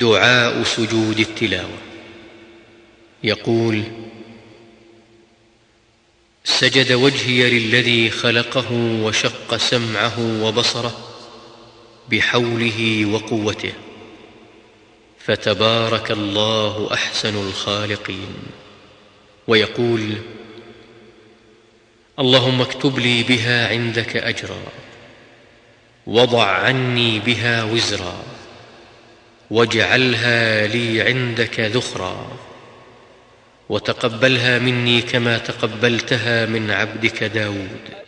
دعاء سجود التلاوة. يقول سجد وجهي للذي خلقه وشق سمعه وبصره بحوله وقوته فتبارك الله أحسن الخالقين. ويقول اللهم اكتب لي بها عندك أجرا وضع عني بها وزرا. واجعلها لي عندك ذخرا وتقبلها مني كما تقبلتها من عبدك داود.